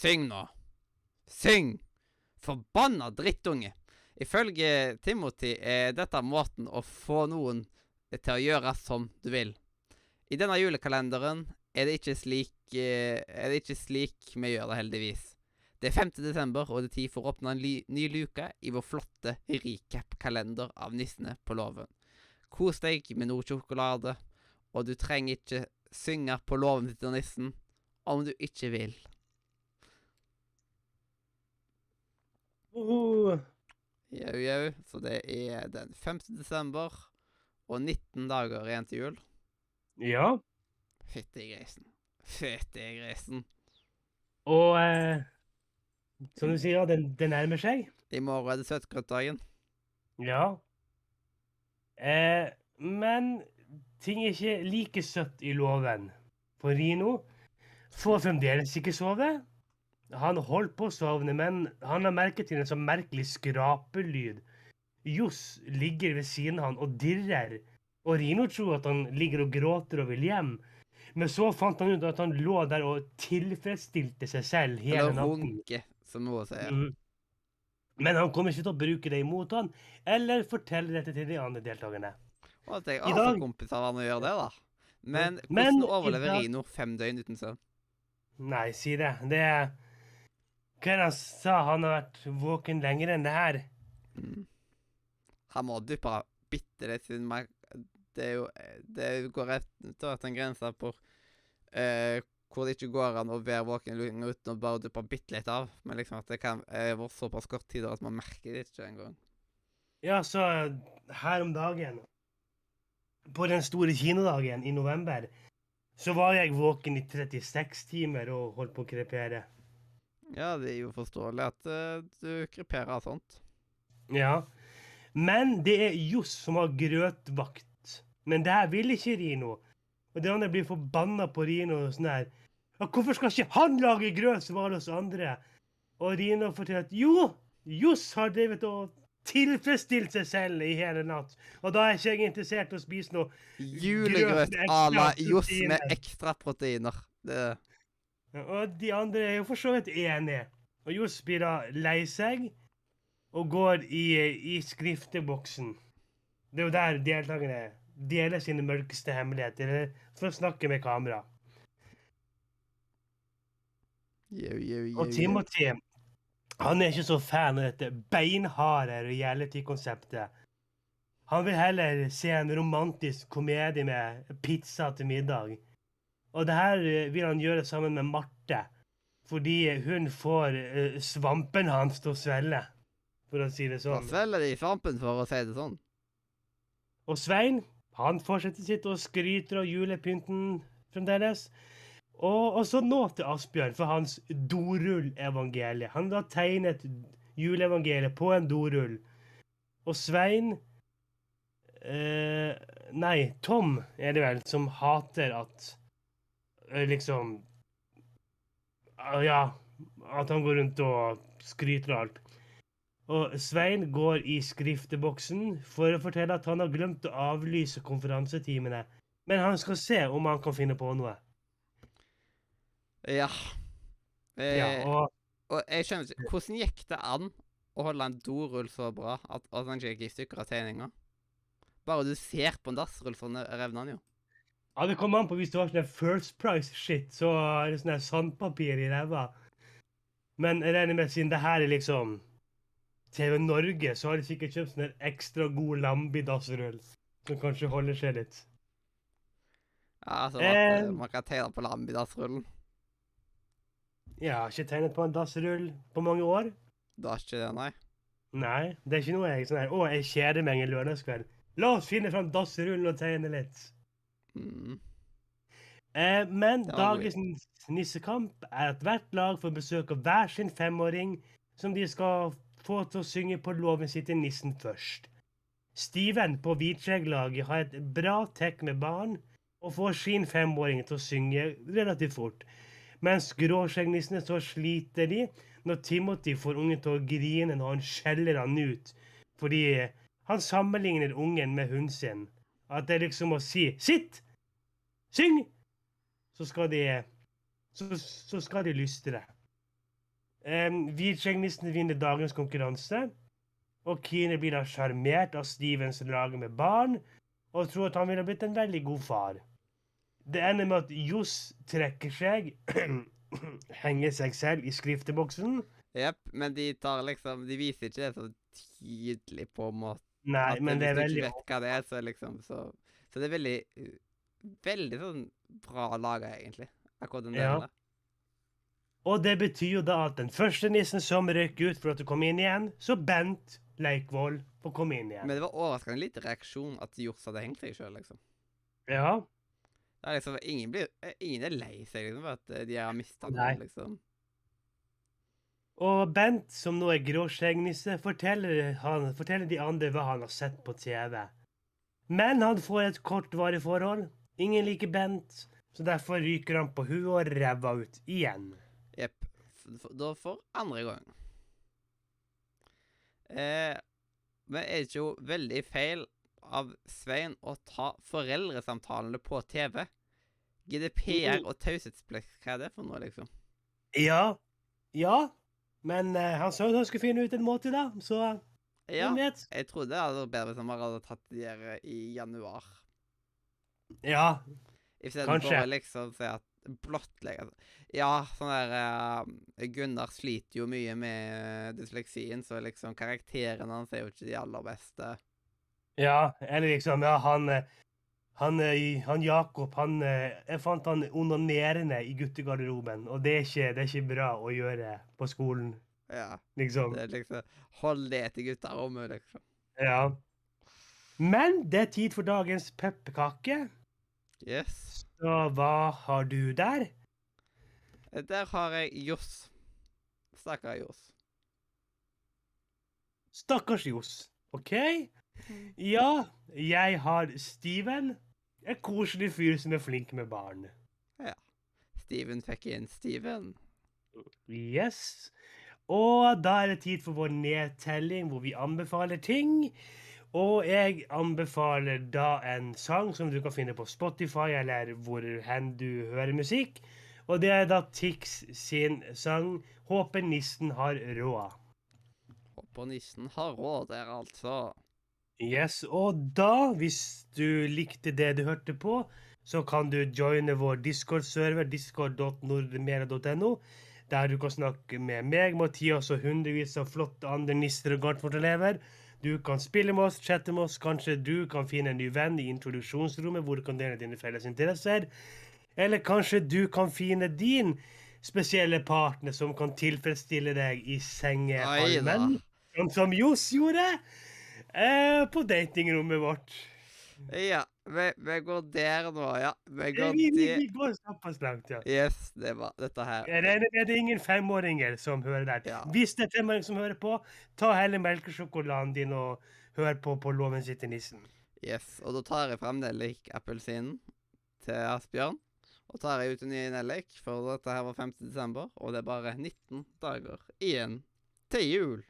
Syng nå. Syng! Forbanna drittunge. Ifølge Timothy er dette måten å få noen til å gjøre som du vil. I denne julekalenderen er det ikke slik, eh, det ikke slik vi gjør det, heldigvis. Det er 5. desember, og det er tid for å åpne en ny luke i vår flotte recap-kalender av Nissene på låven. Kos deg med noe sjokolade, og du trenger ikke synge på låven til nissen om du ikke vil. Jau, jau. Så det er den 5. desember og 19 dager igjen til jul. ja. Fytti grisen. Fytti grisen. Og eh, som du sier, den, den nærmer seg. I morgen er det søtgrøtdagen. Ja. Eh, men ting er ikke like søtt i låven. For Rino får fremdeles ikke sove. Han holdt på å sovne, men han har merket til en sånn merkelig skrapelyd. Johs ligger ved siden av han og dirrer. Og Rino tror at han ligger og gråter og vil hjem. Men så fant han ut at han lå der og tilfredsstilte seg selv hele Eller natten. runke, som hun sier. Mm. Men han kommer ikke til å bruke det imot han, eller fortelle dette til de andre deltakerne. Og at jeg har dag- kompiser av han å gjøre det, da. Men Men hvordan Men, overlever dag- Rino fem døgn uten søvn? Nei, si det. Det er Hva er det han sa? Han har vært våken lenger enn det her. Mm. Han må duppe bitte litt, siden. Det jo Det går etter en grense på eh, hvor det ikke går an å være våken lenger uten å bare duppe bitte litt av. Men liksom at det kan eh, være såpass kort tid at man merker det ikke engang. Ja, så her om dagen, på den store kinodagen i november, så var jeg våken i 36 timer og holdt på å krepere. Ja, det er jo forståelig at uh, du kryperer av sånt. Ja. Men det er Johs som har grøtvakt. Men det her vil ikke Rino. Og de andre blir forbanna på Rino. og sånn her. Ja, hvorfor skal ikke han lage grøt som alle oss andre? Og Rino forteller at jo, Johs har drevet og tilfredsstilt seg selv i hele natt. Og da er ikke jeg interessert i å spise noe. Julegrøt à la Johs med ekstra proteiner. Det Og de andre er jo for så vidt enige. Og Johs blir da lei seg og går i, i skrifteboksen. Det er jo der deltakerne deler sine mørkeste hemmeligheter, eller for å snakke med kamera. Jau, jau, jau, Og. Timothy han er ikke så fan av dette beinharde reality-konseptet. Han vil heller se en romantisk komedie med pizza til middag. Og det her eh, vil han gjøre sammen med Marte, fordi hun får eh, svampen hans til å svelle, for å si det Da sånn. svelger de svampen, for å si det sånn. Og Svein han fortsetter sitt og skryter av julepynten fremdeles. Og, og så nå til Asbjørn for hans dorull-evangelie. Han har tegnet juleevangeliet på en dorull. Og Svein eh, Nei, Tom er det vel, som hater at eh, Liksom ah, Ja. At han går rundt og skryter og alt. Og Svein går i skrifteboksen for å fortelle at han har glemt å avlyse konferansetimene. Men han skal se om han kan finne på noe. Ja. Eh, Ja, og og jeg skjønner ikke Hvordan gikk det an å holde en dorull så bra at, at han ikke gikk i stykker av tegninga? Bare du ser på en dassrull, så revner han jo. Ja, det kommer an på hvis du har sånn First Price-shit, så er det sånn sandpapir i ræva. Men jeg regner med siden det her er liksom TV Norge, så har de sikkert kjøpt sånn ekstra god Lambi-dassrull. Som kanskje holder seg litt. Ja, altså, Eh. Man kan tegne på lambi-dassrullen. Jeg har ikke tegnet på en dassrull på mange år. Du har ikke det, nei. Nei, det er ikke noe jeg sånn her Å, jeg kjeder meg en lørdagskveld. La oss finne fram dassrullen og tegne litt. Mm. Eh, men dagens nissekamp er at hvert lag får besøk av hver sin femåring, som de skal få til å synge på låven sin til nissen først. Steven på Hvitskjegg-laget har et bra tek med barn, og får sin femåring til å synge relativt fort. Mens gråskjeggnissene så sliter de når Timothy får ungen til å grine når han skjeller han ut, fordi han sammenligner ungen med hunden sin. At det er liksom å si 'sitt', 'syng', så skal de så, så skal de lystre. Um, Hvitskjeggnissen vinner dagens konkurranse. Og Kine blir da sjarmert av Stevens lag med barn, og tror at han ville blitt en veldig god far. Det ender med at Johs trekker seg, henger seg selv i skrifteboksen. Jepp, men de tar liksom De viser ikke det så tydelig på en måte. Nei, at men det er hvis du veldig ikke vet hva det er, så liksom Så, så det er veldig Veldig sånn bra laga, egentlig. Akkurat den Ja. delen der. Og det betyr jo da at den første nissen som røyk ut for at du kom inn igjen, så Bent Leikvoll får komme inn igjen. Men det var overraskende lite reaksjon at Johs hadde hengt seg sjøl, liksom. Ja. Det er liksom ingen, blir, ingen er lei seg liksom, for at eh, de har mista noen, liksom. Og Bent, som nå er gråskjeggnisse, forteller, forteller de andre hva han har sett på TV. Men han får et kortvarig forhold. Ingen liker Bent, så derfor ryker han på huet og ræva ut igjen. Jepp. Da for andre gang. Eh, men er det ikke jo veldig feil av Svein å ta foreldresamtalene på TV? GDPR og taushetsplikt, hva er det for noe, liksom? Ja. Ja. Men uh, han sa at han skulle finne ut en måte, da, så Ja, hvem vet? jeg trodde det hadde vært bedre hvis han bare hadde tatt de der eh, i januar. Ja. Istedenfor Kanskje. å liksom si at blottlegge Ja, sånn der uh, Gunnar sliter jo mye med dysleksien, så liksom karakterene hans er jo ikke de aller beste. Ja, eller liksom Ja, han han, eh, han Jakob, han eh, Jeg fant han onanerende i guttegarderoben, og det er ikke, det er ikke bra å gjøre på skolen, Ja. liksom. Det er liksom Hold det til gutterommet, liksom. Ja. Men det er tid for dagens pepperkake. Yes. Så hva har du der? Eh, Der har jeg Johs. Stakkars Johs. Stakkars Johs. OK? Ja, jeg har Steven. En koselig fyr som er flink med barn. Ja. Steven fikk inn Steven. Yes. Og da er det tid for vår nedtelling, hvor vi anbefaler ting. Og jeg anbefaler da en sang som du kan finne på Spotify, eller hvor hen du hører musikk. Og det er da Tix sin sang 'Håper nissen har råd'. Håper nissen har råd der, altså. Yes, og da, hvis du likte det du hørte på, så kan du joine vår Discord-server, discord.nordmera.no, der du kan snakke med meg, Mathias og hundrevis av flotte andre nisser og Gartfort-elever. Du kan spille med oss, chatte med oss, kanskje du kan finne en ny venn i introduksjonsrommet hvor du kan dele dine felles interesser. Eller kanskje du kan finne din spesielle partner som kan tilfredsstille deg i sengehalmen. Sånn som Johs gjorde eh, på datingrommet vårt. Ja, vi, vi går der nå, ja. Vi går Vi, vi, vi går såpass langt, ja. Yes, det var dette her. Er det, er det ingen femåringer som hører der. Ja. Hvis det er femåringer som hører på, ta heller melkesjokoladen din og hør på på Låven sitter nissen. Yes, og da tar jeg frem nellik-appelsinen til Asbjørn. Og tar jeg ut en ny nellik, for dette her var 5. desember, og det er bare 19 dager igjen til jul.